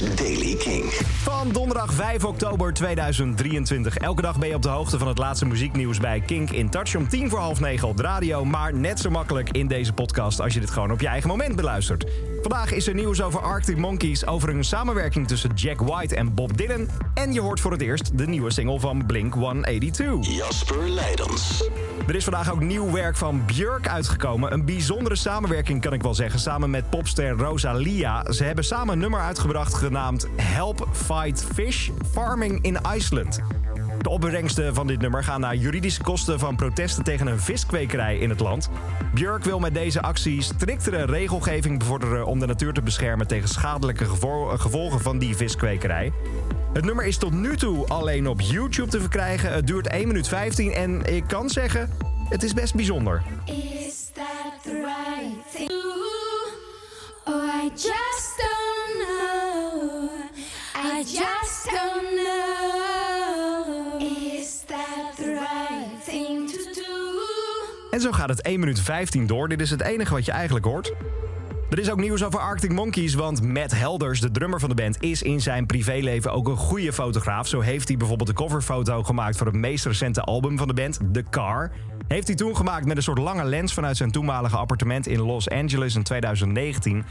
is Daily King. Van donderdag 5 oktober 2023. Elke dag ben je op de hoogte van het laatste muzieknieuws bij Kink in Touch. Om tien voor half negen op de radio. Maar net zo makkelijk in deze podcast als je dit gewoon op je eigen moment beluistert. Vandaag is er nieuws over Arctic Monkeys. Over een samenwerking tussen Jack White en Bob Dylan. En je hoort voor het eerst de nieuwe single van Blink 182. Jasper Leidens. Er is vandaag ook nieuw werk van Björk uitgekomen. Een bijzondere samenwerking kan ik wel zeggen. Samen met popster Rosalia. Ze hebben samen een nummer uitgebracht genaamd Help Fight Fish Farming in Iceland. De opbrengsten van dit nummer gaan naar juridische kosten van protesten tegen een viskwekerij in het land. Björk wil met deze actie striktere regelgeving bevorderen om de natuur te beschermen tegen schadelijke gevo- gevolgen van die viskwekerij. Het nummer is tot nu toe alleen op YouTube te verkrijgen. Het duurt 1 minuut 15 en ik kan zeggen, het is best bijzonder. Is En zo gaat het 1 minuut 15 door. Dit is het enige wat je eigenlijk hoort. Er is ook nieuws over Arctic Monkeys, want Matt Helders, de drummer van de band, is in zijn privéleven ook een goede fotograaf. Zo heeft hij bijvoorbeeld de coverfoto gemaakt voor het meest recente album van de band, The Car. Heeft hij toen gemaakt met een soort lange lens vanuit zijn toenmalige appartement in Los Angeles in 2019.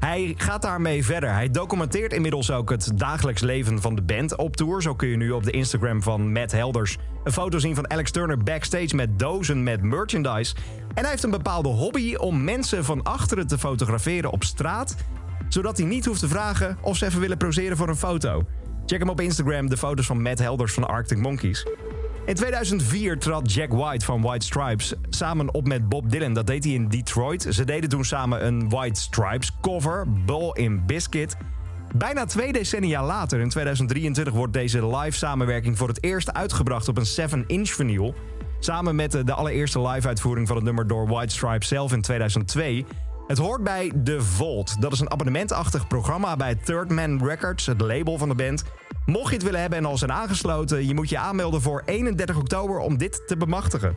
Hij gaat daarmee verder. Hij documenteert inmiddels ook het dagelijks leven van de band op tour. Zo kun je nu op de Instagram van Matt Helders een foto zien van Alex Turner backstage met dozen met merchandise. En hij heeft een bepaalde hobby om mensen van achteren te fotograferen op straat, zodat hij niet hoeft te vragen of ze even willen poseren voor een foto. Check hem op Instagram, de foto's van Matt Helders van Arctic Monkeys. In 2004 trad Jack White van White Stripes samen op met Bob Dylan. Dat deed hij in Detroit. Ze deden toen samen een White Stripes cover, Ball in Biscuit. Bijna twee decennia later, in 2023, wordt deze live samenwerking voor het eerst uitgebracht op een 7-inch vinyl. Samen met de, allereerste live-uitvoering van het nummer door White Stripes zelf in 2002. Het hoort bij The Vault. Dat is een abonnementachtig programma bij Third Man Records, het label van de band. Mocht je het willen hebben en al zijn aangesloten, je moet je aanmelden voor 31 oktober om dit te bemachtigen.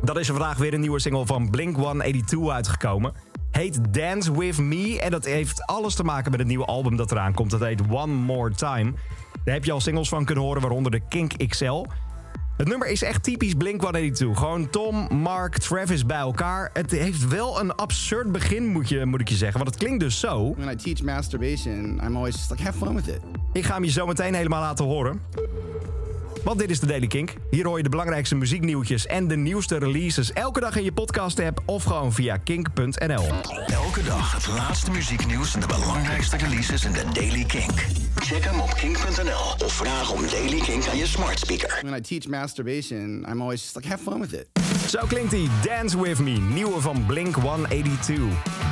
Dan is er vandaag weer een nieuwe single van Blink 182 uitgekomen. Heet Dance With Me en dat heeft alles te maken met het nieuwe album dat eraan komt. Dat heet One More Time. Daar heb je al singles van kunnen horen, waaronder de Kink XL. Het nummer is echt typisch Blink 182. Gewoon Tom, Mark, Travis bij elkaar. Het heeft wel een absurd begin, moet, je, moet ik je zeggen. Want het klinkt dus zo. When I teach masturbation, I'm always just like, have fun with it. Ik ga hem je zo meteen helemaal laten horen. Want dit is de Daily Kink. Hier hoor je de belangrijkste muzieknieuwtjes en de nieuwste releases elke dag in je podcast-app of gewoon via kink.nl. Elke dag het laatste muzieknieuws en de belangrijkste releases in de Daily Kink. Check hem op kink.nl of vraag om Daily Kink aan je smart speaker. When I teach masturbation, I'm always just like, have fun with it. Zo klinkt hij Dance With Me, nieuwe van Blink 182.